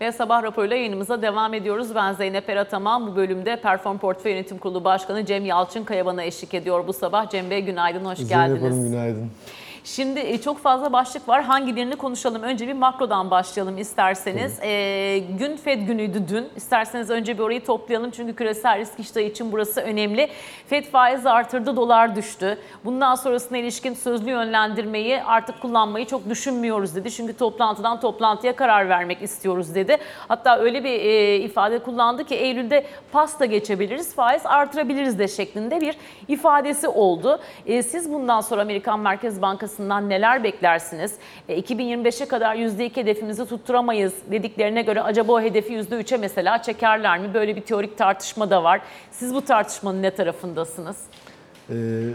Ve sabah raporuyla yayınımıza devam ediyoruz. Ben Zeynep Erataman. Bu bölümde Perform Portföy Yönetim Kurulu Başkanı Cem Yalçın Kaya bana eşlik ediyor bu sabah. Cem Bey günaydın, hoş geldiniz. Zeynep Hanım günaydın. Şimdi e, çok fazla başlık var. Hangilerini konuşalım? Önce bir makrodan başlayalım isterseniz. Ee, gün Fed günüydü dün. İsterseniz önce bir orayı toplayalım. Çünkü küresel risk iştahı için burası önemli. Fed faiz artırdı, dolar düştü. Bundan sonrasına ilişkin sözlü yönlendirmeyi artık kullanmayı çok düşünmüyoruz dedi. Çünkü toplantıdan toplantıya karar vermek istiyoruz dedi. Hatta öyle bir e, ifade kullandı ki Eylül'de pasta geçebiliriz, faiz artırabiliriz de şeklinde bir ifadesi oldu. E, siz bundan sonra Amerikan Merkez Bankası'ndan neler beklersiniz? E, 2025'e kadar %2 hedefimizi tutturamayız dediklerine göre acaba o hedefi %3'e mesela çekerler mi? Böyle bir teorik tartışma da var. Siz bu tartışmanın ne tarafındasınız? Ee,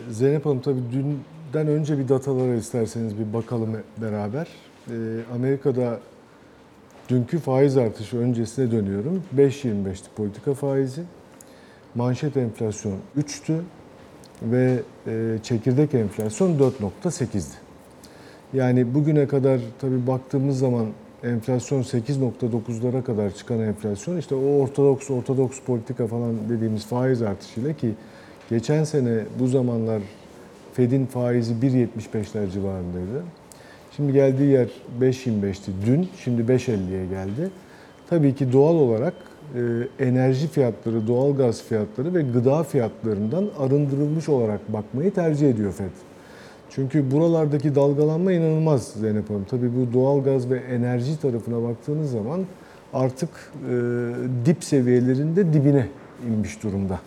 Zeynep Hanım tabii dünden önce bir datalara isterseniz bir bakalım beraber. Ee, Amerika'da dünkü faiz artışı öncesine dönüyorum. 5.25'ti politika faizi. Manşet enflasyon 3'tü ve e, çekirdek enflasyon 4.8'di. Yani bugüne kadar tabii baktığımız zaman enflasyon 8.9'lara kadar çıkan enflasyon işte o ortodoks ortodoks politika falan dediğimiz faiz artışıyla ki geçen sene bu zamanlar Fed'in faizi 1.75'ler civarındaydı. Şimdi geldiği yer 5.25'ti dün, şimdi 5.50'ye geldi. Tabii ki doğal olarak enerji fiyatları, doğal gaz fiyatları ve gıda fiyatlarından arındırılmış olarak bakmayı tercih ediyor Fed. Çünkü buralardaki dalgalanma inanılmaz Zeynep Hanım. Tabii bu doğal gaz ve enerji tarafına baktığınız zaman artık e, dip seviyelerinde dibine inmiş durumda.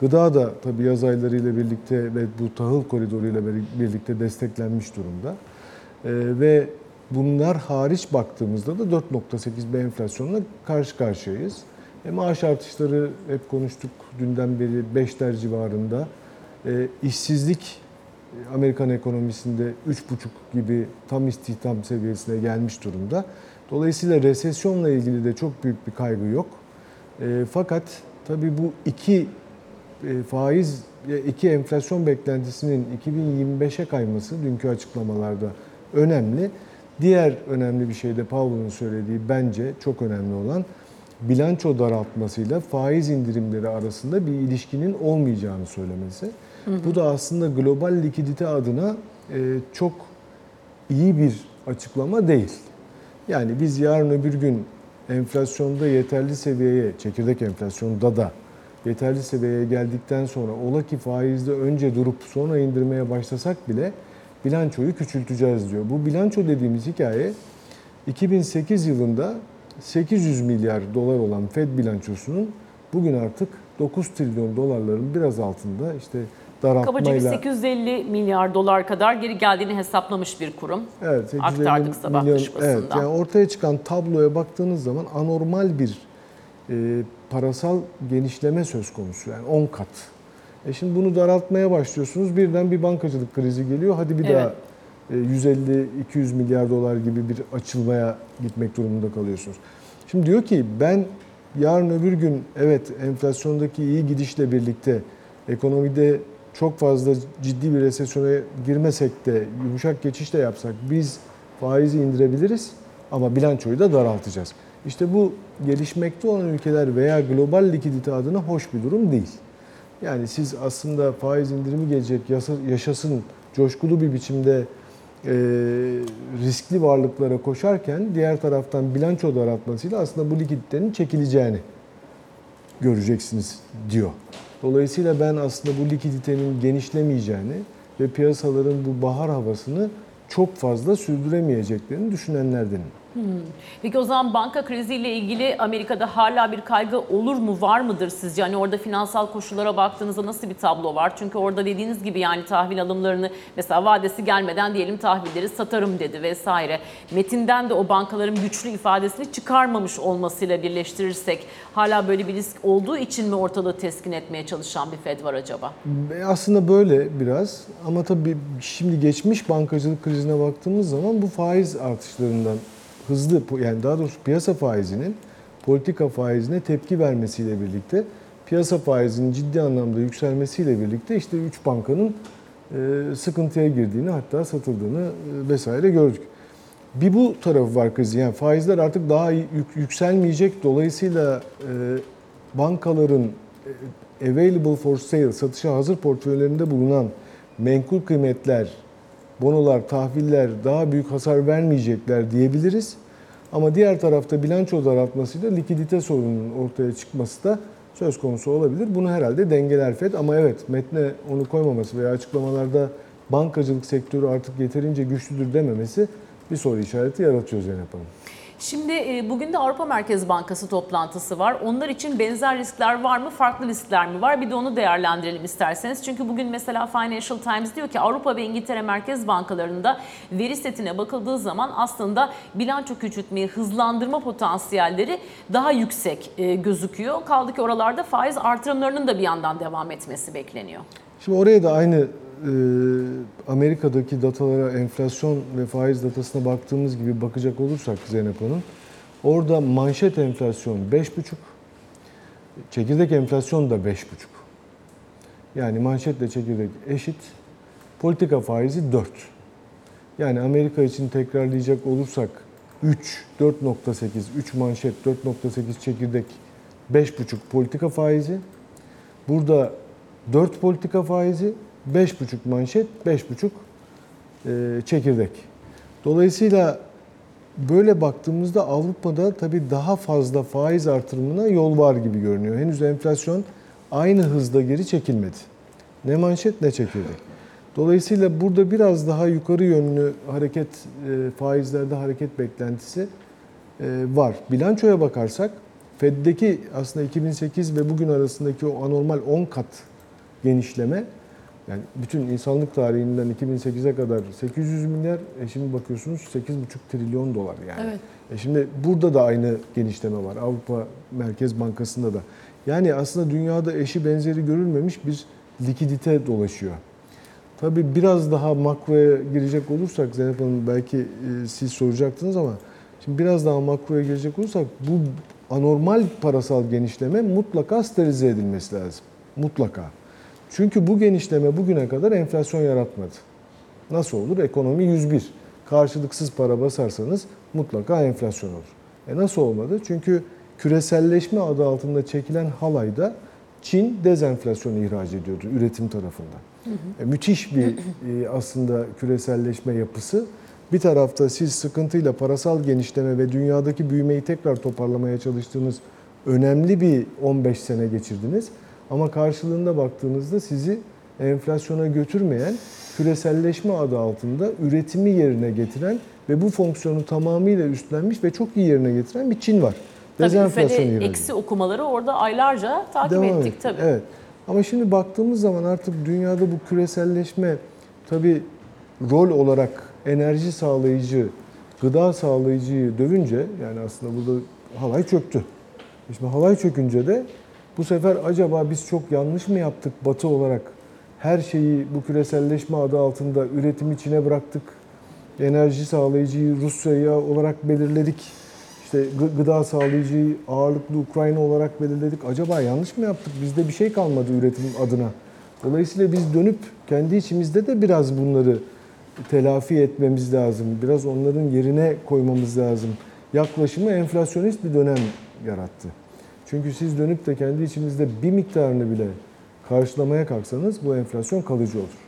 Gıda da tabii yaz aylarıyla birlikte ve bu tahıl koridoruyla birlikte desteklenmiş durumda. E, ve bunlar hariç baktığımızda da 4.8 bir enflasyonla karşı karşıyayız. E, maaş artışları hep konuştuk dünden beri 5'ler civarında. E, işsizlik Amerikan ekonomisinde 3,5 gibi tam istihdam seviyesine gelmiş durumda. Dolayısıyla resesyonla ilgili de çok büyük bir kaygı yok. E, fakat tabii bu iki e, faiz, iki enflasyon beklentisinin 2025'e kayması dünkü açıklamalarda önemli. Diğer önemli bir şey de Powell'ın söylediği bence çok önemli olan bilanço daraltmasıyla faiz indirimleri arasında bir ilişkinin olmayacağını söylemesi. Hı hı. Bu da aslında global likidite adına e, çok iyi bir açıklama değil. Yani biz yarın öbür gün enflasyonda yeterli seviyeye, çekirdek enflasyonda da yeterli seviyeye geldikten sonra ola ki faizde önce durup sonra indirmeye başlasak bile bilançoyu küçülteceğiz diyor. Bu bilanço dediğimiz hikaye 2008 yılında 800 milyar dolar olan Fed bilançosunun bugün artık 9 trilyon dolarların biraz altında işte daraltmayla... Kabaca bir 850 milyar dolar kadar geri geldiğini hesaplamış bir kurum. Evet, 850 Aktardık sabah milyon. Evet, yani ortaya çıkan tabloya baktığınız zaman anormal bir e, parasal genişleme söz konusu. Yani 10 kat. E şimdi bunu daraltmaya başlıyorsunuz. Birden bir bankacılık krizi geliyor. Hadi bir Evet. daha e, 150-200 milyar dolar gibi bir açılmaya gitmek durumunda kalıyorsunuz. Şimdi diyor ki ben yarın öbür gün evet enflasyondaki iyi gidişle birlikte ekonomide çok fazla ciddi bir resesyona girmesek de yumuşak geçiş de yapsak biz faizi indirebiliriz ama bilançoyu da daraltacağız. İşte bu gelişmekte olan ülkeler veya global likidite adına hoş bir durum değil. Yani siz aslında faiz indirimi gelecek, yaşasın coşkulu bir biçimde e, riskli varlıklara koşarken diğer taraftan bilanço daraltmasıyla aslında bu likiditenin çekileceğini göreceksiniz diyor. Dolayısıyla ben aslında bu likiditenin genişlemeyeceğini ve piyasaların bu bahar havasını çok fazla sürdüremeyeceklerini düşünenlerdenim. Peki o zaman banka kriziyle ilgili Amerika'da hala bir kaygı olur mu, var mıdır sizce? Hani orada finansal koşullara baktığınızda nasıl bir tablo var? Çünkü orada dediğiniz gibi yani tahvil alımlarını mesela vadesi gelmeden diyelim tahvilleri satarım dedi vesaire. Metinden de o bankaların güçlü ifadesini çıkarmamış olmasıyla birleştirirsek hala böyle bir risk olduğu için mi ortalığı teskin etmeye çalışan bir Fed var acaba? E, Aslında böyle biraz ama tabii şimdi geçmiş bankacılık krizine baktığımız zaman bu faiz artışlarından hızlı yani daha doğrusu piyasa faizinin politika faizine tepki vermesiyle birlikte piyasa faizinin ciddi anlamda yükselmesiyle birlikte işte 3 bankanın e, sıkıntıya girdiğini hatta satıldığını e, vesaire gördük. Bir bu tarafı var krizin. Yani faizler artık daha yük- yükselmeyecek. Dolayısıyla e, bankaların available for sale, satışa hazır portföylerinde bulunan menkul kıymetler, bonolar, tahviller daha büyük hasar vermeyecekler diyebiliriz. Ama diğer tarafta bilanço daraltmasıyla likidite sorununun ortaya çıkması da söz konusu olabilir. Bunu herhalde dengeler FED ama evet metne onu koymaması veya açıklamalarda bankacılık sektörü artık yeterince güçlüdür dememesi bir soru işareti yaratıyor Zeynep Hanım. Şimdi e, bugün de Avrupa Merkez Bankası toplantısı var. Onlar için benzer riskler var mı, farklı riskler mi var? Bir de onu değerlendirelim isterseniz. Çünkü bugün mesela Financial Times diyor ki Avrupa ve İngiltere Merkez Bankalarında veri setine bakıldığı zaman aslında bilanço küçültmeyi hızlandırma potansiyelleri daha yüksek e, gözüküyor. Kaldı ki oralarda faiz artırımlarının da bir yandan devam etmesi bekleniyor. Şimdi oraya da aynı Amerika'daki datalara, enflasyon ve faiz datasına baktığımız gibi bakacak olursak Zeynep Hanım, orada manşet enflasyon 5,5, çekirdek enflasyon da 5,5. Yani manşetle çekirdek eşit, politika faizi 4. Yani Amerika için tekrarlayacak olursak 3, 4.8, 3 manşet, 4.8 çekirdek, 5,5 politika faizi. Burada 4 politika faizi, 5,5 manşet, 5,5 e, çekirdek. Dolayısıyla böyle baktığımızda Avrupa'da tabii daha fazla faiz artırımına yol var gibi görünüyor. Henüz enflasyon aynı hızda geri çekilmedi. Ne manşet ne çekirdek. Dolayısıyla burada biraz daha yukarı yönlü hareket, e, faizlerde hareket beklentisi e, var. Bilançoya bakarsak Fed'deki aslında 2008 ve bugün arasındaki o anormal 10 kat genişleme yani bütün insanlık tarihinden 2008'e kadar 800 milyar, e şimdi bakıyorsunuz 8,5 trilyon dolar yani. Evet. E şimdi burada da aynı genişleme var Avrupa Merkez Bankası'nda da. Yani aslında dünyada eşi benzeri görülmemiş bir likidite dolaşıyor. Tabii biraz daha makroya girecek olursak Zeynep Hanım belki e, siz soracaktınız ama şimdi biraz daha makroya girecek olursak bu anormal parasal genişleme mutlaka sterilize edilmesi lazım. Mutlaka. Çünkü bu genişleme bugüne kadar enflasyon yaratmadı. Nasıl olur? Ekonomi 101. Karşılıksız para basarsanız mutlaka enflasyon olur. E nasıl olmadı? Çünkü küreselleşme adı altında çekilen halayda Çin dezenflasyonu ihraç ediyordu üretim tarafında. E, müthiş bir e, aslında küreselleşme yapısı. Bir tarafta siz sıkıntıyla parasal genişleme ve dünyadaki büyümeyi tekrar toparlamaya çalıştığınız önemli bir 15 sene geçirdiniz. Ama karşılığında baktığınızda sizi enflasyona götürmeyen, küreselleşme adı altında üretimi yerine getiren ve bu fonksiyonu tamamıyla üstlenmiş ve çok iyi yerine getiren bir Çin var. Tabii Dezenflasyon ihracı. eksi okumaları orada aylarca takip Devam ettik etti. tabii. Evet. Ama şimdi baktığımız zaman artık dünyada bu küreselleşme tabii rol olarak enerji sağlayıcı, gıda sağlayıcıyı dövünce yani aslında burada halay çöktü. Şimdi halay çökünce de bu sefer acaba biz çok yanlış mı yaptık Batı olarak? Her şeyi bu küreselleşme adı altında üretim içine bıraktık. Enerji sağlayıcıyı Rusya'ya olarak belirledik. İşte gı- gıda sağlayıcıyı ağırlıklı Ukrayna olarak belirledik. Acaba yanlış mı yaptık? Bizde bir şey kalmadı üretim adına. Dolayısıyla biz dönüp kendi içimizde de biraz bunları telafi etmemiz lazım. Biraz onların yerine koymamız lazım. Yaklaşımı enflasyonist bir dönem yarattı. Çünkü siz dönüp de kendi içinizde bir miktarını bile karşılamaya kalksanız bu enflasyon kalıcı olur.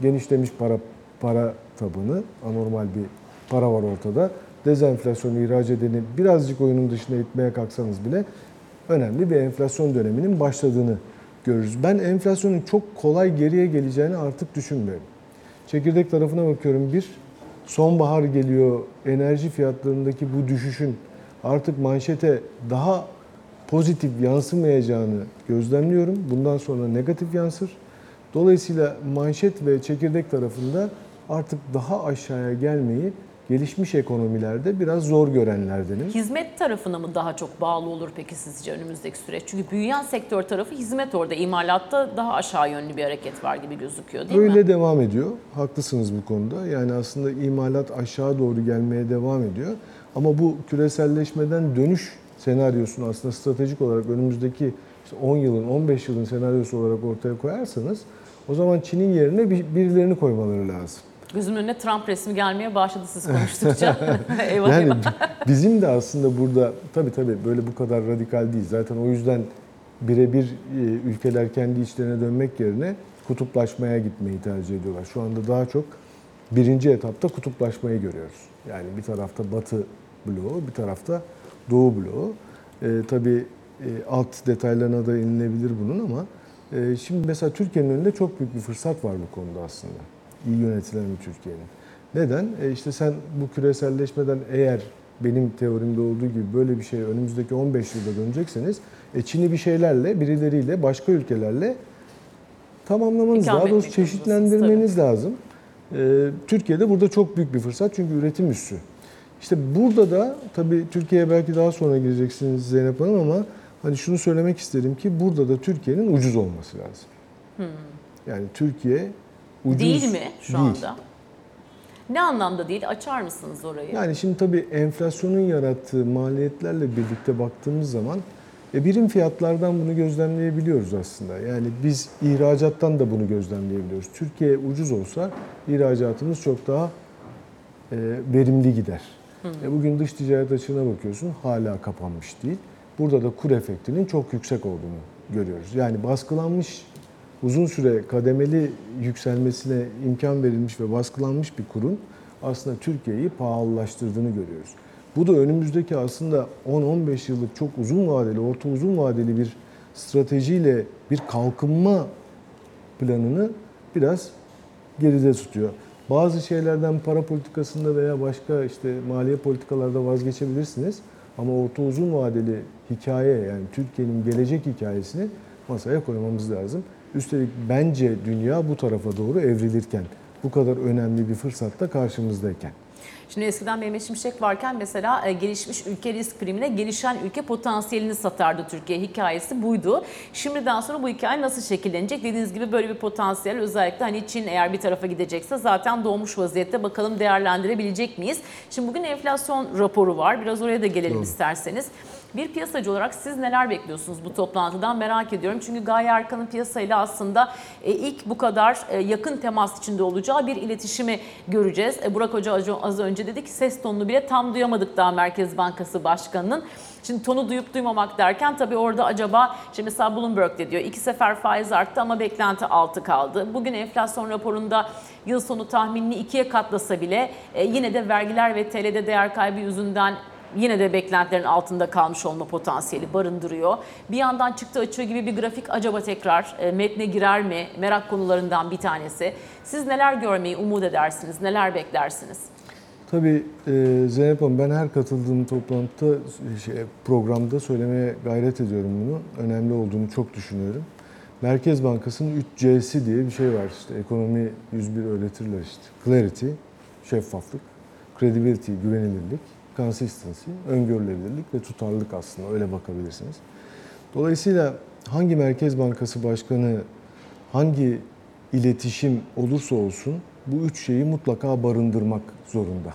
Genişlemiş para para tabanı, anormal bir para var ortada. Dezenflasyonu ihraç edeni birazcık oyunun dışına itmeye kalksanız bile önemli bir enflasyon döneminin başladığını görürüz. Ben enflasyonun çok kolay geriye geleceğini artık düşünmüyorum. Çekirdek tarafına bakıyorum bir, sonbahar geliyor, enerji fiyatlarındaki bu düşüşün artık manşete daha pozitif yansımayacağını gözlemliyorum. Bundan sonra negatif yansır. Dolayısıyla manşet ve çekirdek tarafında artık daha aşağıya gelmeyi gelişmiş ekonomilerde biraz zor görenlerdenim. Hizmet tarafına mı daha çok bağlı olur peki sizce önümüzdeki süreç? Çünkü büyüyen sektör tarafı hizmet orada. imalatta daha aşağı yönlü bir hareket var gibi gözüküyor değil Böyle mi? devam ediyor. Haklısınız bu konuda. Yani aslında imalat aşağı doğru gelmeye devam ediyor. Ama bu küreselleşmeden dönüş senaryosunu aslında stratejik olarak önümüzdeki işte 10 yılın, 15 yılın senaryosu olarak ortaya koyarsanız o zaman Çin'in yerine bir- birilerini koymaları lazım. Gözümün önüne Trump resmi gelmeye başladı siz konuştukça. eyvah Yani eyvah. bizim de aslında burada tabii tabii böyle bu kadar radikal değil. Zaten o yüzden birebir e, ülkeler kendi içlerine dönmek yerine kutuplaşmaya gitmeyi tercih ediyorlar. Şu anda daha çok birinci etapta kutuplaşmayı görüyoruz. Yani bir tarafta Batı bloğu, bir tarafta Doğu bloğu. E, tabii e, alt detaylarına da inilebilir bunun ama e, şimdi mesela Türkiye'nin önünde çok büyük bir fırsat var bu konuda aslında. İyi yönetilen bir Türkiye'nin. Neden? E işte sen bu küreselleşmeden eğer benim teorimde olduğu gibi böyle bir şey önümüzdeki 15 yılda dönecekseniz e Çin'i bir şeylerle, birileriyle, başka ülkelerle tamamlamanız, İkame daha doğrusu çeşitlendirmeniz lazım. E, Türkiye'de burada çok büyük bir fırsat çünkü üretim üssü. İşte burada da tabii Türkiye'ye belki daha sonra gireceksiniz Zeynep Hanım ama hani şunu söylemek isterim ki burada da Türkiye'nin ucuz olması lazım. Yani Türkiye ucuz Değil mi şu değil. anda? Ne anlamda değil? Açar mısınız orayı? Yani şimdi tabii enflasyonun yarattığı maliyetlerle birlikte baktığımız zaman e, birim fiyatlardan bunu gözlemleyebiliyoruz aslında. Yani biz ihracattan da bunu gözlemleyebiliyoruz. Türkiye ucuz olsa ihracatımız çok daha e, verimli gider. E, bugün dış ticaret açığına bakıyorsun hala kapanmış değil. Burada da kur efektinin çok yüksek olduğunu görüyoruz. Yani baskılanmış uzun süre kademeli yükselmesine imkan verilmiş ve baskılanmış bir kurun aslında Türkiye'yi pahalılaştırdığını görüyoruz. Bu da önümüzdeki aslında 10-15 yıllık çok uzun vadeli, orta uzun vadeli bir stratejiyle bir kalkınma planını biraz geride tutuyor. Bazı şeylerden para politikasında veya başka işte maliye politikalarda vazgeçebilirsiniz. Ama orta uzun vadeli hikaye yani Türkiye'nin gelecek hikayesini masaya koymamız lazım. Üstelik bence dünya bu tarafa doğru evrilirken, bu kadar önemli bir fırsatta karşımızdayken. Şimdi eskiden Mehmet Şimşek varken mesela e, gelişmiş ülke risk primine gelişen ülke potansiyelini satardı Türkiye. Hikayesi buydu. Şimdiden sonra bu hikaye nasıl şekillenecek? Dediğiniz gibi böyle bir potansiyel özellikle hani Çin eğer bir tarafa gidecekse zaten doğmuş vaziyette. Bakalım değerlendirebilecek miyiz? Şimdi bugün enflasyon raporu var. Biraz oraya da gelelim Doğru. isterseniz. Bir piyasacı olarak siz neler bekliyorsunuz bu toplantıdan merak ediyorum. Çünkü Gaye Erkan'ın piyasayla aslında e, ilk bu kadar e, yakın temas içinde olacağı bir iletişimi göreceğiz. Burak Hoca az- az önce dedi ki ses tonunu bile tam duyamadık daha Merkez Bankası Başkanı'nın. Şimdi tonu duyup duymamak derken tabii orada acaba işte mesela Bloomberg de diyor iki sefer faiz arttı ama beklenti altı kaldı. Bugün enflasyon raporunda yıl sonu tahminini ikiye katlasa bile e, yine de vergiler ve TL'de değer kaybı yüzünden yine de beklentilerin altında kalmış olma potansiyeli barındırıyor. Bir yandan çıktı açığı gibi bir grafik acaba tekrar e, metne girer mi? Merak konularından bir tanesi. Siz neler görmeyi umut edersiniz? Neler beklersiniz? Tabii e, Zeynep Hanım ben her katıldığım toplantıda şey, programda söylemeye gayret ediyorum bunu. Önemli olduğunu çok düşünüyorum. Merkez Bankası'nın 3C'si diye bir şey var işte. Ekonomi 101 öğretirler işte. Clarity, şeffaflık, credibility, güvenilirlik, consistency, öngörülebilirlik ve tutarlılık aslında öyle bakabilirsiniz. Dolayısıyla hangi Merkez Bankası Başkanı hangi iletişim olursa olsun bu üç şeyi mutlaka barındırmak zorunda.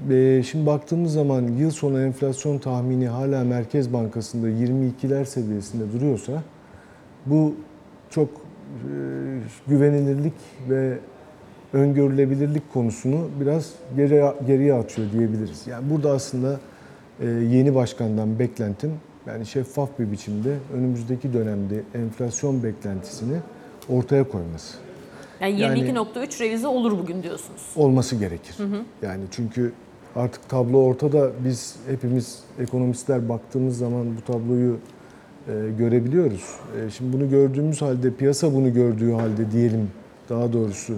Ve şimdi baktığımız zaman yıl sonu enflasyon tahmini hala Merkez Bankası'nda 22'ler seviyesinde duruyorsa bu çok e, güvenilirlik ve öngörülebilirlik konusunu biraz geri, geriye atıyor diyebiliriz. Yani burada aslında e, yeni başkandan beklentim yani şeffaf bir biçimde önümüzdeki dönemde enflasyon beklentisini ortaya koyması Yani Yani- 22.3 revize olur bugün diyorsunuz. olması gerekir. Yani çünkü artık tablo ortada. Biz hepimiz ekonomistler baktığımız zaman bu tabloyu e, görebiliyoruz. E, şimdi bunu gördüğümüz halde, piyasa bunu gördüğü halde diyelim daha doğrusu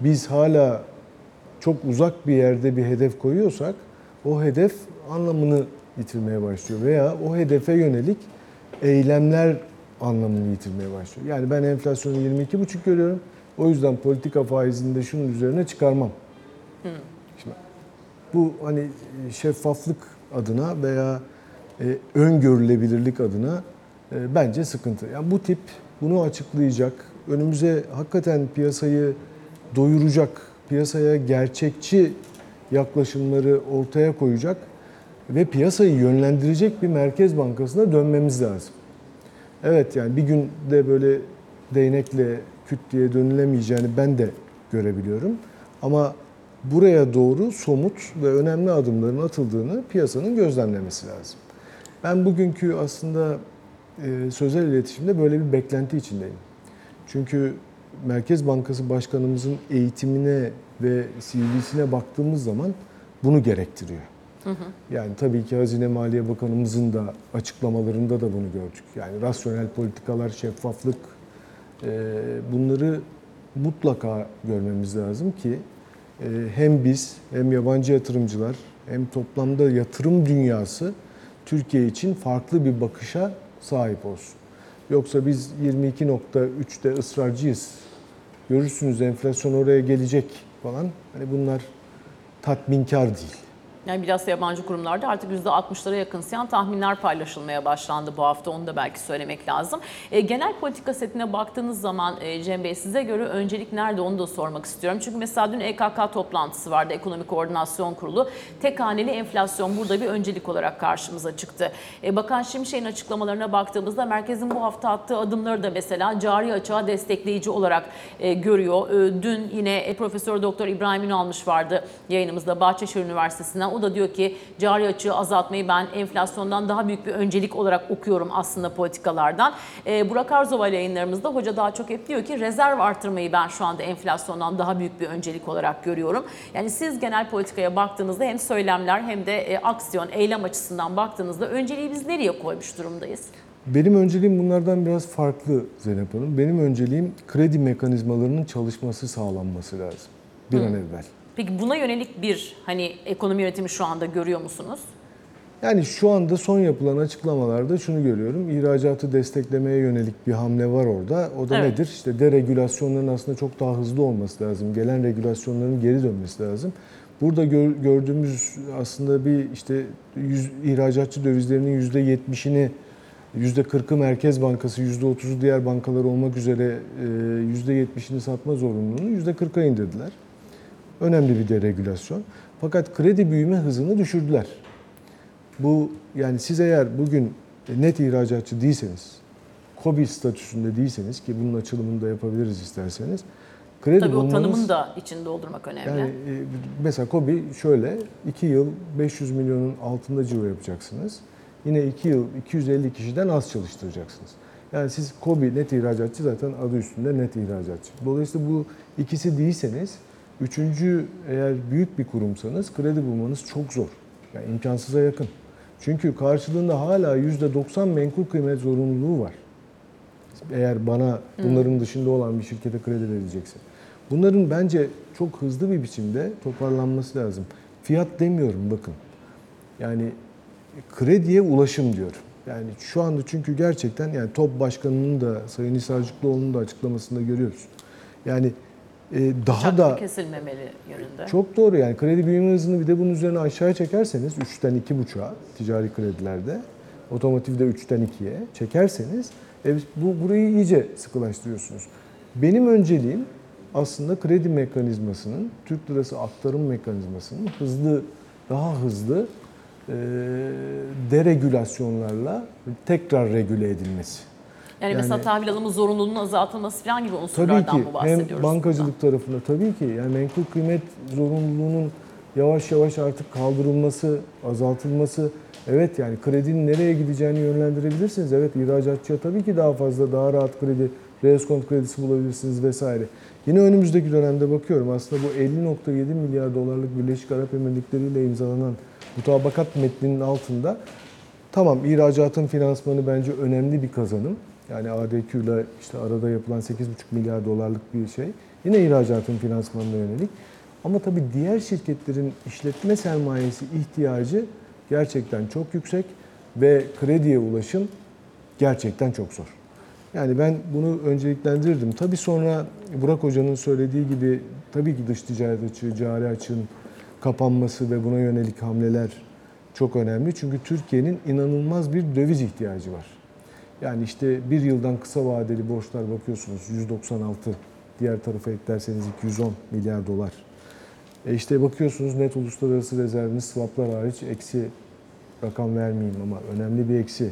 biz hala çok uzak bir yerde bir hedef koyuyorsak o hedef anlamını yitirmeye başlıyor veya o hedefe yönelik eylemler anlamını yitirmeye başlıyor. Yani ben enflasyonu 22,5 görüyorum. O yüzden politika faizini de şunun üzerine çıkarmam. Şimdi bu hani şeffaflık adına veya e, öngörülebilirlik adına e, bence sıkıntı. Yani bu tip bunu açıklayacak, önümüze hakikaten piyasayı doyuracak, piyasaya gerçekçi yaklaşımları ortaya koyacak ve piyasayı yönlendirecek bir merkez bankasına dönmemiz lazım. Evet yani bir günde böyle değnekle küt diye dönülemeyeceğini ben de görebiliyorum. Ama buraya doğru somut ve önemli adımların atıldığını piyasanın gözlemlemesi lazım. Ben bugünkü aslında e, sözel iletişimde böyle bir beklenti içindeyim. Çünkü Merkez Bankası Başkanımızın eğitimine ve CV'sine baktığımız zaman bunu gerektiriyor. Yani tabii ki Hazine Maliye Bakanımızın da açıklamalarında da bunu gördük. Yani rasyonel politikalar, şeffaflık bunları mutlaka görmemiz lazım ki e, hem biz hem yabancı yatırımcılar hem toplamda yatırım dünyası Türkiye için farklı bir bakışa sahip olsun. Yoksa biz 22.3'te ısrarcıyız. Görürsünüz enflasyon oraya gelecek falan. Hani bunlar tatminkar değil. Yani biraz da yabancı kurumlarda artık %60'lara yakınsayan tahminler paylaşılmaya başlandı bu hafta. Onu da belki söylemek lazım. E, genel politika setine baktığınız zaman e, Cem Bey size göre öncelik nerede onu da sormak istiyorum. Çünkü mesela dün EKK toplantısı vardı. Ekonomik Koordinasyon Kurulu. Tek haneli enflasyon burada bir öncelik olarak karşımıza çıktı. E, Bakan Şimşek'in açıklamalarına baktığımızda merkezin bu hafta attığı adımları da mesela cari açığa destekleyici olarak e, görüyor. E, dün yine e, Profesör Doktor İbrahim Ünalmış vardı yayınımızda Bahçeşehir Üniversitesi'nden. O da diyor ki cari açığı azaltmayı ben enflasyondan daha büyük bir öncelik olarak okuyorum aslında politikalardan. Ee, Burak Arzova ile yayınlarımızda hoca daha çok hep diyor ki rezerv artırmayı ben şu anda enflasyondan daha büyük bir öncelik olarak görüyorum. Yani siz genel politikaya baktığınızda hem söylemler hem de e, aksiyon, eylem açısından baktığınızda önceliği biz nereye koymuş durumdayız? Benim önceliğim bunlardan biraz farklı Zeynep Hanım. Benim önceliğim kredi mekanizmalarının çalışması sağlanması lazım. Bir an evvel. Peki buna yönelik bir hani ekonomi yönetimi şu anda görüyor musunuz? Yani şu anda son yapılan açıklamalarda şunu görüyorum. İhracatı desteklemeye yönelik bir hamle var orada. O da Evet. nedir? İşte deregülasyonların aslında çok daha hızlı olması lazım. Gelen regülasyonların geri dönmesi lazım. Burada gör- gördüğümüz aslında bir işte yüz, ihracatçı dövizlerinin %70'ini %40'ı Merkez Bankası, %30'u diğer bankalar olmak üzere e, %70'ini satma zorunluluğunu %40'a indirdiler. Önemli bir deregülasyon. Fakat kredi büyüme hızını düşürdüler. Bu yani siz eğer bugün net ihracatçı değilseniz, KOBİ statüsünde değilseniz ki bunun açılımını da yapabiliriz isterseniz. Kredi Tabii o bulmanız- tanımın da içinde doldurmak önemli. yani e, mesela KOBİ şöyle 2 yıl 500 milyonun altında ciro yapacaksınız. Yine 2 yıl 250 kişiden az çalıştıracaksınız. Yani siz KOBİ net ihracatçı zaten adı üstünde net ihracatçı. Dolayısıyla bu ikisi değilseniz üçüncü eğer büyük bir kurumsanız kredi bulmanız çok zor. Yani imkansıza yakın. Çünkü karşılığında hala %90 menkul kıymet zorunluluğu var. Eğer bana bunların dışında olan bir şirkete kredi verilecekse. Bunların bence çok hızlı bir biçimde toparlanması lazım. Fiyat demiyorum bakın. Yani krediye ulaşım diyorum. Yani şu anda çünkü gerçekten yani TOP Başkanı'nın da Sayın Hisarcıklıoğlu'nun da açıklamasında görüyoruz. Yani daha Çaklı da kesilmemeli yönünde. çok doğru yani kredi büyüme hızını bir de bunun üzerine aşağıya çekerseniz 3'ten 2,5'a ticari kredilerde otomotivde 3'ten 2'ye çekerseniz e, bu burayı iyice sıkılaştırıyorsunuz. Benim önceliğim aslında kredi mekanizmasının, Türk lirası aktarım mekanizmasının hızlı, daha hızlı e, deregülasyonlarla tekrar regüle edilmesi. Yani, Yani- mesela tahvil alımı zorunluluğunun azaltılması falan gibi Tabii unsurlardan ki mı bahsediyoruz? hem bankacılık tarafında tabii ki yani menkul kıymet zorunluluğunun yavaş yavaş artık kaldırılması, azaltılması. Evet yani kredinin nereye gideceğini yönlendirebilirsiniz. Evet ihracatçıya tabii ki daha fazla, daha rahat kredi, reskont kredisi bulabilirsiniz vesaire. Yine önümüzdeki dönemde bakıyorum aslında bu 50.7 milyar dolarlık Birleşik Arap Emirlikleri ile imzalanan mutabakat metninin altında Tamam ihracatın finansmanı bence önemli bir kazanım. Yani ADQ ile işte arada yapılan 8,5 milyar dolarlık bir şey. Yine ihracatın finansmanına yönelik. Ama tabii diğer şirketlerin işletme sermayesi ihtiyacı gerçekten çok yüksek ve krediye ulaşım gerçekten çok zor. Yani ben bunu önceliklendirirdim. Tabii sonra Burak Hoca'nın söylediği gibi tabii ki dış ticaret açığı, cari açığın kapanması ve buna yönelik hamleler çok önemli. Çünkü Türkiye'nin inanılmaz bir döviz ihtiyacı var. Yani işte bir yıldan kısa vadeli borçlar bakıyorsunuz 196, diğer tarafa eklerseniz 210 milyar dolar. E işte bakıyorsunuz net uluslararası rezerviniz swaplar hariç eksi rakam vermeyeyim ama önemli bir eksi.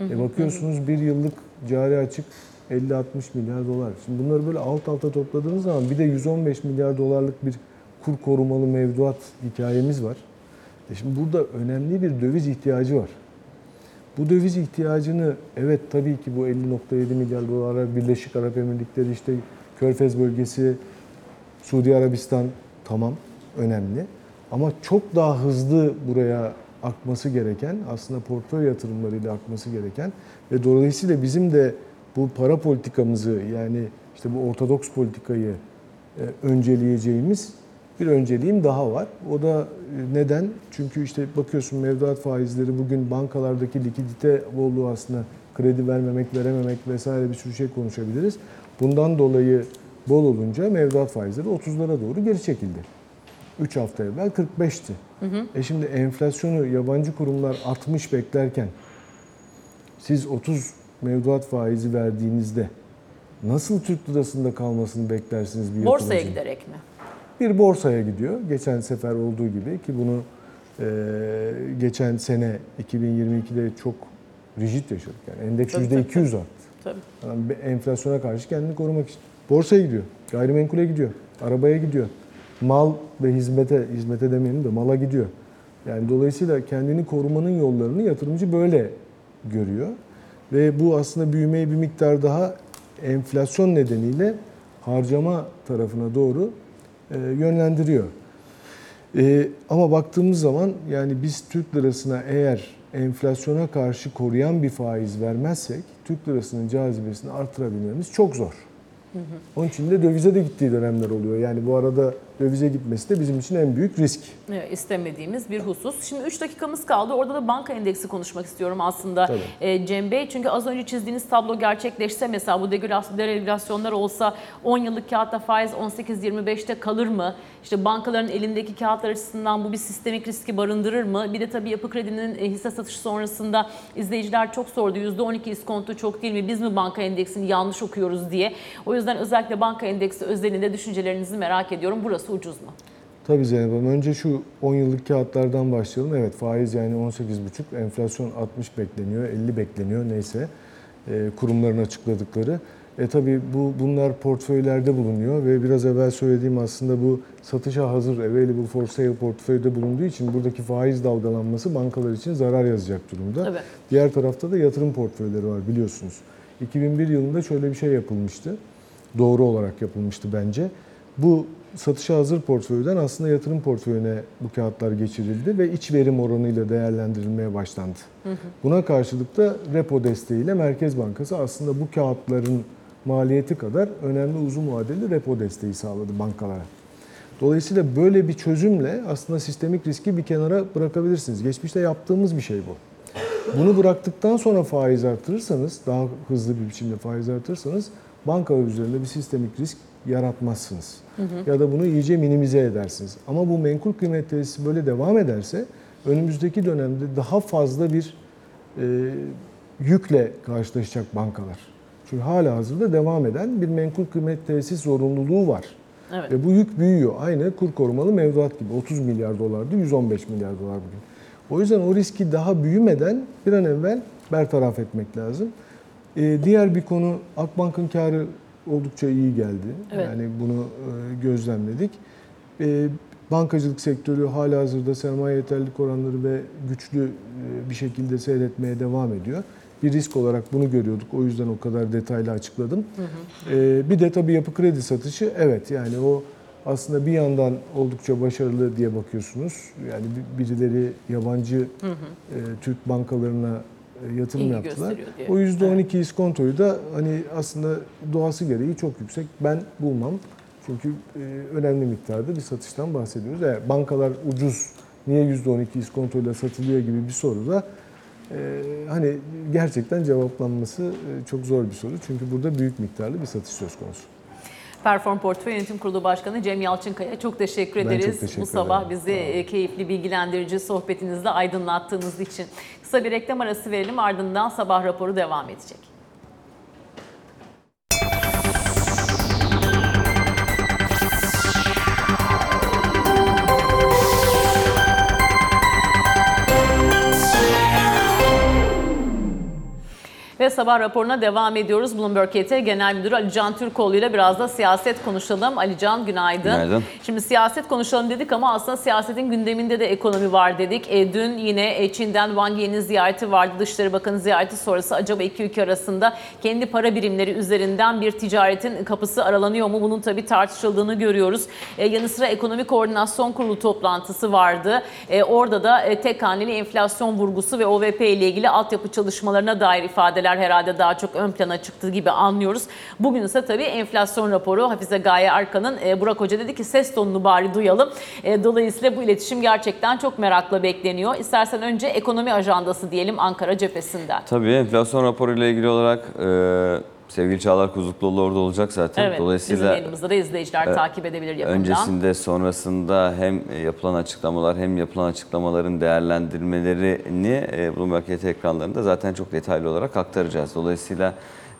E bakıyorsunuz bir yıllık cari açık 50-60 milyar dolar. Şimdi bunları böyle alt alta topladığınız zaman bir de 115 milyar dolarlık bir kur korumalı mevduat hikayemiz var. E şimdi burada önemli bir döviz ihtiyacı var. Bu döviz ihtiyacını evet tabii ki bu 50.7 milyar dolara Birleşik Arap Emirlikleri işte Körfez bölgesi, Suudi Arabistan tamam önemli. Ama çok daha hızlı buraya akması gereken, aslında portföy yatırımlarıyla akması gereken ve dolayısıyla bizim de bu para politikamızı yani işte bu ortodoks politikayı e, önceleyeceğimiz bir önceliğim daha var. O da e, neden? Çünkü işte bakıyorsun mevduat faizleri bugün bankalardaki likidite bolluğu aslında kredi vermemek, verememek vesaire bir sürü şey konuşabiliriz. Bundan dolayı bol olunca mevduat faizleri 30'lara doğru geri çekildi. 3 hafta evvel 45'ti. E şimdi enflasyonu yabancı kurumlar 60 beklerken siz 30 mevduat faizi verdiğinizde nasıl Türk lirasında kalmasını beklersiniz bir Borsaya yatırımcının? giderek mi? Bir borsaya gidiyor. Geçen sefer olduğu gibi ki bunu e, geçen sene 2022'de çok rigid yaşadık. Yani endeks Tabii, %200 tabii, arttı. Tabii. Yani enflasyona karşı kendini korumak için. Borsaya gidiyor, gayrimenkule gidiyor, arabaya gidiyor. Mal ve hizmete, hizmete demeyelim de mala gidiyor. Yani dolayısıyla kendini korumanın yollarını yatırımcı böyle görüyor. Ve bu aslında büyümeyi bir miktar daha enflasyon nedeniyle harcama tarafına doğru yönlendiriyor. E, ama baktığımız zaman yani biz Türk lirasına eğer enflasyona karşı koruyan bir faiz vermezsek Türk lirasının cazibesini artırabilmemiz çok zor. Onun için de dövize de gittiği dönemler oluyor. Yani bu arada dövize gitmesi de bizim için en büyük risk. Evet, istemediğimiz bir husus. Şimdi 3 dakikamız kaldı. Orada da banka endeksi konuşmak istiyorum aslında e, Cem Bey. Çünkü az önce çizdiğiniz tablo gerçekleşse mesela bu deregülasyon- deregülasyonlar olsa 10 yıllık kağıtta faiz 18-25'te kalır mı? İşte bankaların elindeki kağıtlar açısından bu bir sistemik riski barındırır mı? Bir de tabii yapı kredinin e, hisse satışı sonrasında izleyiciler çok sordu. %12 iskonto çok değil mi? Biz mi banka endeksini yanlış okuyoruz diye. O yüzden özellikle banka endeksi özelinde düşüncelerinizi merak ediyorum. Burası ucuz mu? Tabii Zeynep Hanım. Önce şu 10 yıllık kağıtlardan başlayalım. Evet faiz yani 18,5, enflasyon 60 bekleniyor, 50 bekleniyor neyse e, kurumların açıkladıkları. E tabii bu bunlar portföylerde bulunuyor ve biraz evvel söylediğim aslında bu satışa hazır available for sale portföyde bulunduğu için buradaki faiz dalgalanması bankalar için zarar yazacak durumda. Tabii. Diğer tarafta da yatırım portföyleri var biliyorsunuz. 2001 yılında şöyle bir şey yapılmıştı. Doğru olarak yapılmıştı bence. Bu satışa hazır portföyden aslında yatırım portföyüne bu kağıtlar geçirildi ve iç verim oranıyla değerlendirilmeye başlandı. Buna karşılık da repo desteğiyle Merkez Bankası aslında bu kağıtların maliyeti kadar önemli uzun vadeli repo desteği sağladı bankalara. Dolayısıyla böyle bir çözümle aslında sistemik riski bir kenara bırakabilirsiniz. Geçmişte yaptığımız bir şey bu. Bunu bıraktıktan sonra faiz artırırsanız, daha hızlı bir biçimde faiz artırırsanız bankalar üzerinde bir sistemik risk yaratmazsınız. Ya da bunu iyice minimize edersiniz. Ama bu menkul kıymet tesisi böyle devam ederse önümüzdeki dönemde daha fazla bir e, yükle karşılaşacak bankalar. Çünkü hala hazırda devam eden bir menkul kıymet tesis zorunluluğu var. Evet. Ve bu yük büyüyor. Aynı kur korumalı mevduat gibi. 30 milyar dolardı, 115 milyar dolar bugün. O yüzden o riski daha büyümeden bir an evvel bertaraf etmek lazım. Ee, diğer bir konu Akbank'ın karı oldukça iyi geldi. Evet. Yani bunu e, gözlemledik. Ee, bankacılık sektörü hala hazırda sermaye yeterlilik oranları ve güçlü e, bir şekilde seyretmeye devam ediyor. Bir risk olarak bunu görüyorduk. O yüzden o kadar detaylı açıkladım. Ee, bir de tabii yapı kredi satışı. Evet yani o aslında bir yandan oldukça başarılı diye bakıyorsunuz. Yani bir- birileri yabancı e, Türk bankalarına e, yatırım İlgi yaptılar. O %12 iskontoyu da hani aslında doğası gereği çok yüksek. Ben bulmam. Çünkü e, önemli miktarda bir satıştan bahsediyoruz. Eğer bankalar ucuz niye %12 iskontoyla satılıyor gibi bir soru da e, hani gerçekten cevaplanması e, çok zor bir soru. Çünkü burada büyük miktarlı bir satış söz konusu. Perform Portföy Yönetim Kurulu Başkanı Cem Yalçınkaya çok teşekkür Ben çok ederiz. teşekkür Bu sabah ederim. bizi e, keyifli, bilgilendirici sohbetinizde aydınlattığınız için. Kısa bir reklam arası verelim ardından sabah raporu devam edecek. Ve sabah raporuna devam ediyoruz. Bloomberg KT Genel Müdürü Ali Can Türkoğlu ile biraz da siyaset konuşalım. Ali Can günaydın. Günaydın. Şimdi siyaset konuşalım dedik ama aslında siyasetin gündeminde de ekonomi var dedik. E, dün yine e, Çin'den Wang Yi'nin ziyareti vardı. Dışişleri Bakanı ziyareti sonrası acaba iki ülke arasında kendi para birimleri üzerinden bir ticaretin kapısı aralanıyor mu? Bunun tabii tartışıldığını görüyoruz. E, yanı sıra Ekonomi Koordinasyon Kurulu toplantısı vardı. E, orada da e, tek haneli enflasyon vurgusu ve OVP ile ilgili altyapı çalışmalarına dair ifadeler herhalde daha çok ön plana çıktı gibi anlıyoruz. Bugün ise tabii enflasyon raporu Hafize Gaye Arkan'ın e, Burak Hoca dedi ki ses tonunu bari duyalım. E, dolayısıyla bu iletişim gerçekten çok merakla bekleniyor. İstersen önce ekonomi ajandası diyelim Ankara cephesinden. Tabii enflasyon raporuyla ilgili olarak e, sevgili Çağlar Kuzukluoğlu orada olacak zaten. Evet, bizim Dolayısıyla yayınımızda da izleyiciler takip edebilir yakından. öncesinde sonrasında hem yapılan açıklamalar hem yapılan açıklamaların değerlendirmelerini e, Bloomberg YT ekranlarında zaten çok detaylı olarak aktaracağız. Dolayısıyla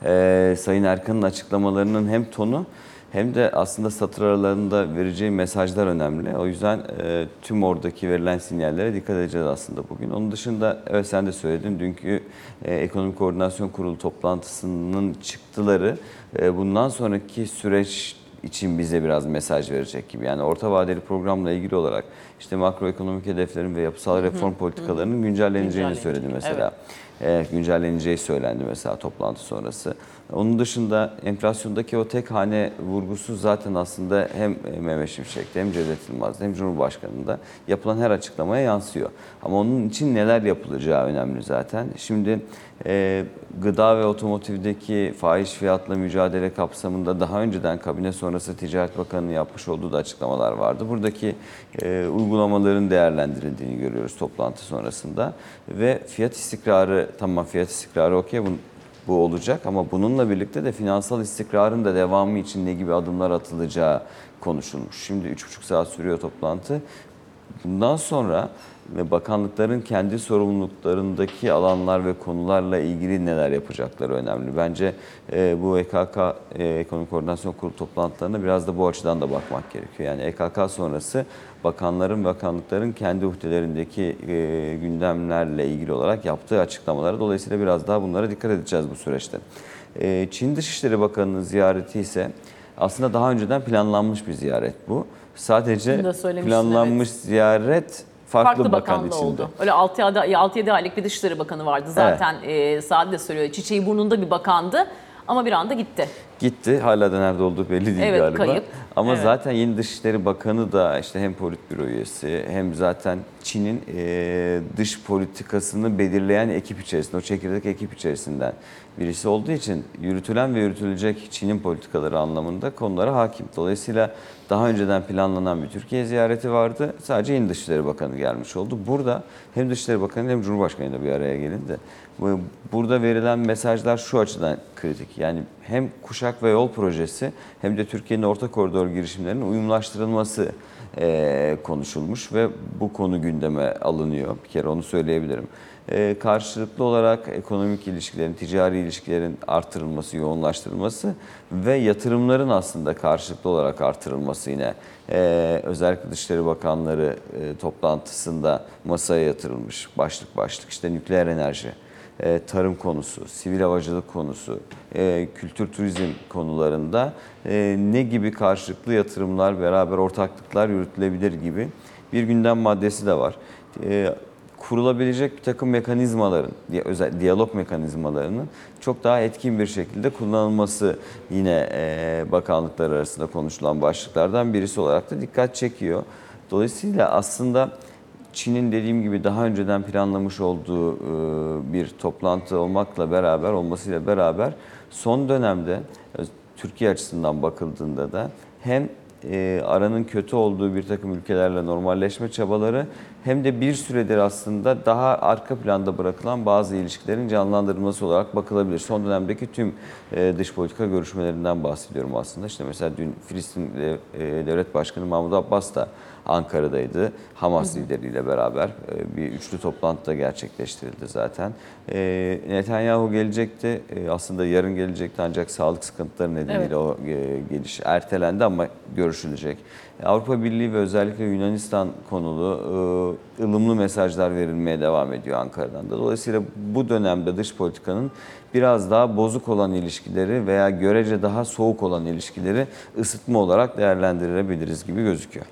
e, Sayın Erkan'ın açıklamalarının hem tonu hem de aslında satır aralarında vereceği mesajlar önemli. O yüzden e, tüm oradaki verilen sinyallere dikkat edeceğiz aslında bugün. Onun dışında evet sen de söyledin dünkü e, Ekonomik Koordinasyon Kurulu toplantısının çıktıları e, bundan sonraki süreç için bize biraz mesaj verecek gibi. Yani orta vadeli programla ilgili olarak işte makroekonomik hedeflerin ve yapısal reform politikalarının güncelleneceğini Güncellenecek, söyledi mesela. Evet, güncelleneceği söylendi mesela toplantı sonrası. Onun dışında enflasyondaki o tek hane vurgusu zaten aslında hem Mehmet Şimşek'te hem Cevdet Yılmaz'da hem Cumhurbaşkanı'nda yapılan her açıklamaya yansıyor. Ama onun için neler yapılacağı önemli zaten. Şimdi e, gıda ve otomotivdeki fahiş fiyatla mücadele kapsamında daha önceden kabine sonrası Ticaret Bakanı'nın yapmış olduğu da açıklamalar vardı. Buradaki e, uygulamaların değerlendirildiğini görüyoruz toplantı sonrasında ve fiyat istikrarı tamam fiyat istikrarı okey bu, olacak ama bununla birlikte de finansal istikrarın da devamı için ne gibi adımlar atılacağı konuşulmuş. Şimdi 3,5 saat sürüyor toplantı. Bundan sonra ve bakanlıkların kendi sorumluluklarındaki alanlar ve konularla ilgili neler yapacakları önemli. Bence e, bu EKK, e, Ekonomik Koordinasyon Kurulu toplantılarına biraz da bu açıdan da bakmak gerekiyor. Yani EKK sonrası bakanların, bakanlıkların kendi uhdelerindeki e, gündemlerle ilgili olarak yaptığı açıklamalara dolayısıyla biraz daha bunlara dikkat edeceğiz bu süreçte. E, Çin Dışişleri Bakanı'nın ziyareti ise aslında daha önceden planlanmış bir ziyaret bu. Sadece planlanmış ziyaret farklı, Farklı bakan içinde. oldu. Öyle 6-7 aylık bir Dışişleri Bakanı vardı zaten. E, Saad de söylüyor. Çiçeği burnunda bir bakandı ama bir anda gitti. Gitti. Hala da nerede olduğu belli değil Evet, galiba. kayıp. Ama Evet. zaten yeni Dışişleri Bakanı da işte hem politbüro üyesi hem zaten Çin'in e, dış politikasını belirleyen ekip içerisinde, o çekirdek ekip içerisinden birisi olduğu için yürütülen ve yürütülecek Çin'in politikaları anlamında konulara hakim. Dolayısıyla daha önceden planlanan bir Türkiye ziyareti vardı. Sadece yeni Dışişleri Bakanı gelmiş oldu. Burada hem Dışişleri Bakanı hem Cumhurbaşkanı da bir araya gelindi. Bu- Burada verilen mesajlar şu açıdan kritik. Yani hem kuşak ve yol projesi hem de Türkiye'nin orta koridor girişimlerinin uyumlaştırılması eee, konuşulmuş ve bu konu gündeme alınıyor. Bir kere onu söyleyebilirim. Eee, karşılıklı olarak ekonomik ilişkilerin, ticari ilişkilerin artırılması, yoğunlaştırılması ve yatırımların aslında karşılıklı olarak artırılması yine eee, özellikle Dışişleri Bakanları eee, toplantısında masaya yatırılmış başlık başlık. İşte nükleer enerji, e, tarım konusu, sivil havacılık konusu, e, kültür turizm konularında e, ne gibi karşılıklı yatırımlar, beraber ortaklıklar yürütülebilir gibi bir gündem maddesi de var. E, kurulabilecek bir takım mekanizmaların, özel diyalog mekanizmalarının çok daha etkin bir şekilde kullanılması yine e, bakanlıklar arasında konuşulan başlıklardan birisi olarak da dikkat çekiyor. Dolayısıyla aslında Çin'in dediğim gibi daha önceden planlamış olduğu e, bir toplantı olmakla beraber, olmasıyla beraber son dönemde Türkiye açısından bakıldığında da hem e, aranın kötü olduğu bir takım ülkelerle normalleşme çabaları hem de bir süredir aslında daha arka planda bırakılan bazı ilişkilerin canlandırılması olarak bakılabilir. Son dönemdeki tüm e, dış politika görüşmelerinden bahsediyorum aslında. İşte mesela dün Filistin e, Devlet Başkanı Mahmut Abbas da Ankara'daydı. Hamas lideriyle beraber e, bir üçlü toplantı da gerçekleştirildi zaten. E, Netanyahu gelecekti. E, Aslında yarın gelecekti ancak sağlık sıkıntıları nedeniyle Evet. o geliş ertelendi ama görüşülecek. Avrupa Birliği ve özellikle Yunanistan konulu ılımlı mesajlar verilmeye devam ediyor Ankara'dan da. Dolayısıyla bu dönemde dış politikanın biraz daha bozuk olan ilişkileri veya görece daha soğuk olan ilişkileri ısıtma olarak değerlendirebiliriz gibi gözüküyor.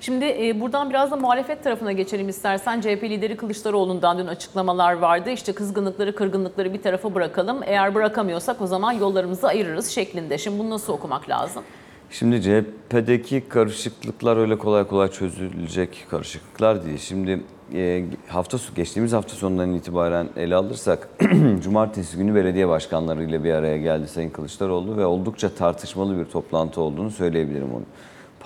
Şimdi e, buradan biraz da muhalefet tarafına geçelim istersen. CHP lideri Kılıçdaroğlu'ndan dün açıklamalar vardı. İşte kızgınlıkları, kırgınlıkları bir tarafa bırakalım. Eğer bırakamıyorsak o zaman yollarımızı ayırırız şeklinde. Şimdi bunu nasıl okumak lazım? Şimdi CHP'deki karışıklıklar öyle kolay kolay çözülecek karışıklıklar değil. Şimdi e, hafta geçtiğimiz hafta sonundan itibaren ele alırsak cumartesi günü belediye başkanlarıyla bir araya geldi Sayın Kılıçdaroğlu ve oldukça tartışmalı bir toplantı olduğunu söyleyebilirim onu.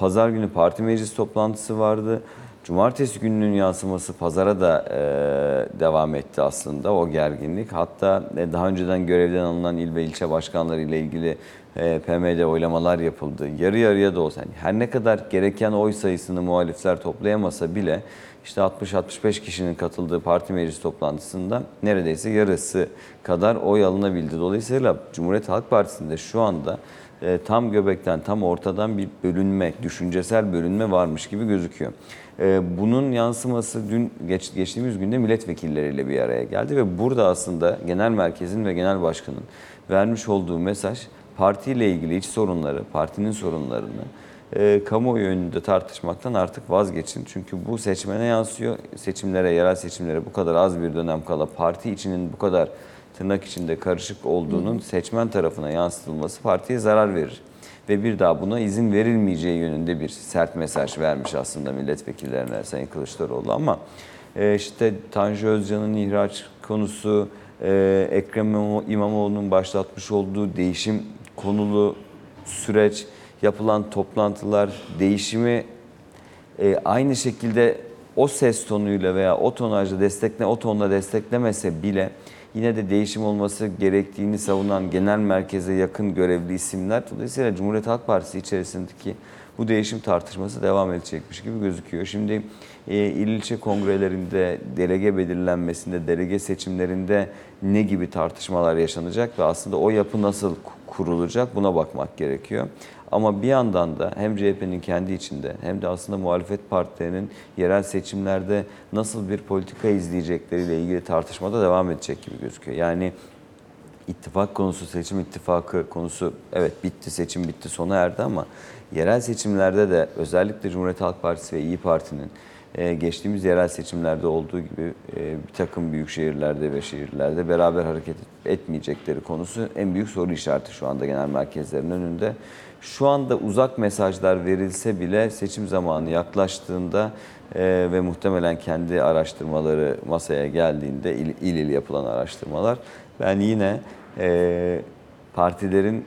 Pazar günü parti meclis toplantısı vardı. Cumartesi gününün yansıması pazara da e, devam etti aslında o gerginlik. Hatta e, daha önceden görevden alınan il ve ilçe başkanları ile ilgili e, PM'de oylamalar yapıldı. Yarı yarıya da olsa yani her ne kadar gereken oy sayısını muhalifler toplayamasa bile işte 60-65 kişinin katıldığı parti meclis toplantısında neredeyse yarısı kadar oy alınabildi. Dolayısıyla Cumhuriyet Halk Partisi'nde şu anda e, tam göbekten, tam ortadan bir bölünme, düşüncesel bölünme varmış gibi gözüküyor. E, bunun yansıması dün geç, geçtiğimiz günde milletvekilleriyle bir araya geldi ve burada aslında genel merkezin ve genel başkanın vermiş olduğu mesaj partiyle ilgili iç sorunları, partinin sorunlarını e, kamuoyu önünde tartışmaktan artık vazgeçin. Çünkü bu seçmene yansıyor. Seçimlere, yerel seçimlere bu kadar az bir dönem kala parti içinin bu kadar tırnak içinde karışık olduğunun seçmen tarafına yansıtılması partiye zarar verir. Ve bir daha buna izin verilmeyeceği yönünde bir sert mesaj vermiş aslında milletvekillerine Sayın Kılıçdaroğlu ama e, işte Tanju Özcan'ın ihraç konusu, e, Ekrem İmamoğlu'nun başlatmış olduğu değişim konulu süreç, yapılan toplantılar, değişimi e, aynı şekilde o ses tonuyla veya o tonajla destekle, o tonla desteklemese bile yine de değişim olması gerektiğini savunan genel merkeze yakın görevli isimler. Dolayısıyla Cumhuriyet Halk Partisi içerisindeki bu değişim tartışması devam edecekmiş gibi gözüküyor. Şimdi e, il ilçe kongrelerinde, delege belirlenmesinde, delege seçimlerinde ne gibi tartışmalar yaşanacak ve aslında o yapı nasıl kurulacak buna bakmak gerekiyor. Ama bir yandan da hem CHP'nin kendi içinde hem de aslında muhalefet partilerinin yerel seçimlerde nasıl bir politika izleyecekleriyle ilgili tartışma da devam edecek gibi gözüküyor. Yani ittifak konusu, seçim ittifakı konusu evet bitti, seçim bitti, sona erdi ama yerel seçimlerde de özellikle Cumhuriyet Halk Partisi ve İyi Parti'nin e, geçtiğimiz yerel seçimlerde olduğu gibi e, bir takım büyük şehirlerde ve şehirlerde beraber hareket etmeyecekleri konusu en büyük soru işareti şu anda genel merkezlerin önünde. Şu anda uzak mesajlar verilse bile seçim zamanı yaklaştığında e, ve muhtemelen kendi araştırmaları masaya geldiğinde il il, il yapılan araştırmalar ben yine e, partilerin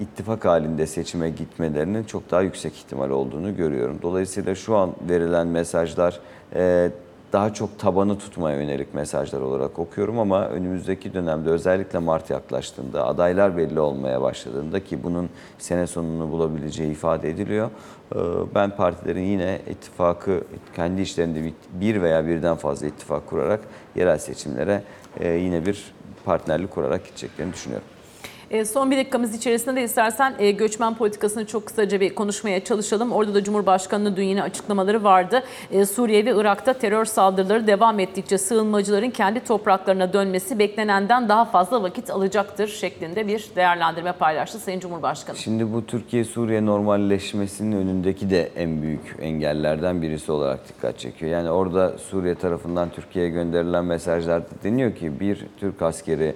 ittifak halinde seçime gitmelerinin çok daha yüksek ihtimal olduğunu görüyorum. Dolayısıyla şu an verilen mesajlar e, daha çok tabanı tutmaya yönelik mesajlar olarak okuyorum ama önümüzdeki dönemde özellikle Mart yaklaştığında, adaylar belli olmaya başladığında ki bunun sene sonunu bulabileceği ifade ediliyor. e, Ben partilerin yine ittifakı kendi işlerinde bir- bir veya birden fazla ittifak kurarak yerel seçimlere e, yine bir partnerlik kurarak gideceklerini düşünüyorum. E, son bir dakikamız içerisinde de istersen e, göçmen politikasını çok kısaca bir konuşmaya çalışalım. Orada da Cumhurbaşkanı'nın dün yine açıklamaları vardı. E, Suriye ve Irak'ta terör saldırıları devam ettikçe sığınmacıların kendi topraklarına dönmesi beklenenden daha fazla vakit alacaktır şeklinde bir değerlendirme paylaştı Sayın Cumhurbaşkanı. Şimdi bu Türkiye-Suriye normalleşmesinin önündeki de en büyük engellerden birisi olarak dikkat çekiyor. Yani orada Suriye tarafından Türkiye'ye gönderilen mesajlarda deniyor ki bir Türk askeri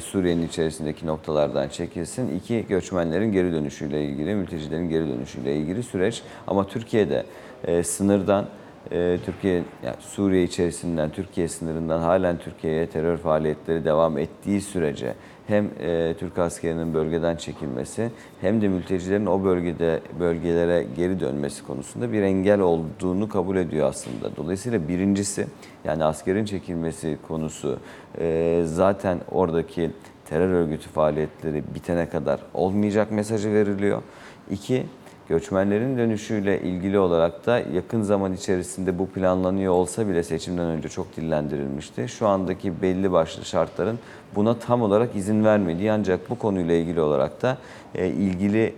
Suriye'nin içerisindeki noktalardan çekilsin. İki göçmenlerin geri dönüşüyle ilgili, mültecilerin geri dönüşüyle ilgili süreç. Ama Türkiye'de e, sınırdan e, Türkiye yani Suriye içerisinden Türkiye sınırından halen Türkiye'ye terör faaliyetleri devam ettiği sürece hem e, Türk askerinin bölgeden çekilmesi hem de mültecilerin o bölgede bölgelere geri dönmesi konusunda bir engel olduğunu kabul ediyor aslında. Dolayısıyla birincisi yani askerin çekilmesi konusu e, zaten oradaki terör örgütü faaliyetleri bitene kadar olmayacak mesajı veriliyor. İki, Göçmenlerin dönüşüyle ilgili olarak da yakın zaman içerisinde bu planlanıyor olsa bile seçimden önce çok dillendirilmişti. Şu andaki belli başlı şartların buna tam olarak izin vermediği ancak bu konuyla ilgili olarak da e, ilgili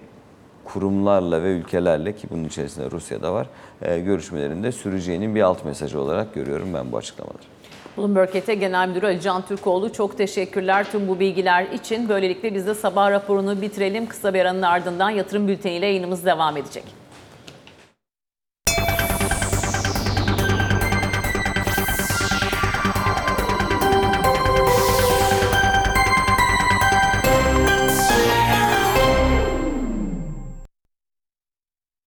kurumlarla ve ülkelerle ki bunun içerisinde Rusya'da var e, görüşmelerinde süreceğinin bir alt mesajı olarak görüyorum ben bu açıklamaları. Bloomberg ET Genel Müdürü Ali Can Türkoğlu çok teşekkürler tüm bu bilgiler için. Böylelikle biz de sabah raporunu bitirelim. Kısa bir aranın ardından yatırım bülteniyle yayınımız devam edecek.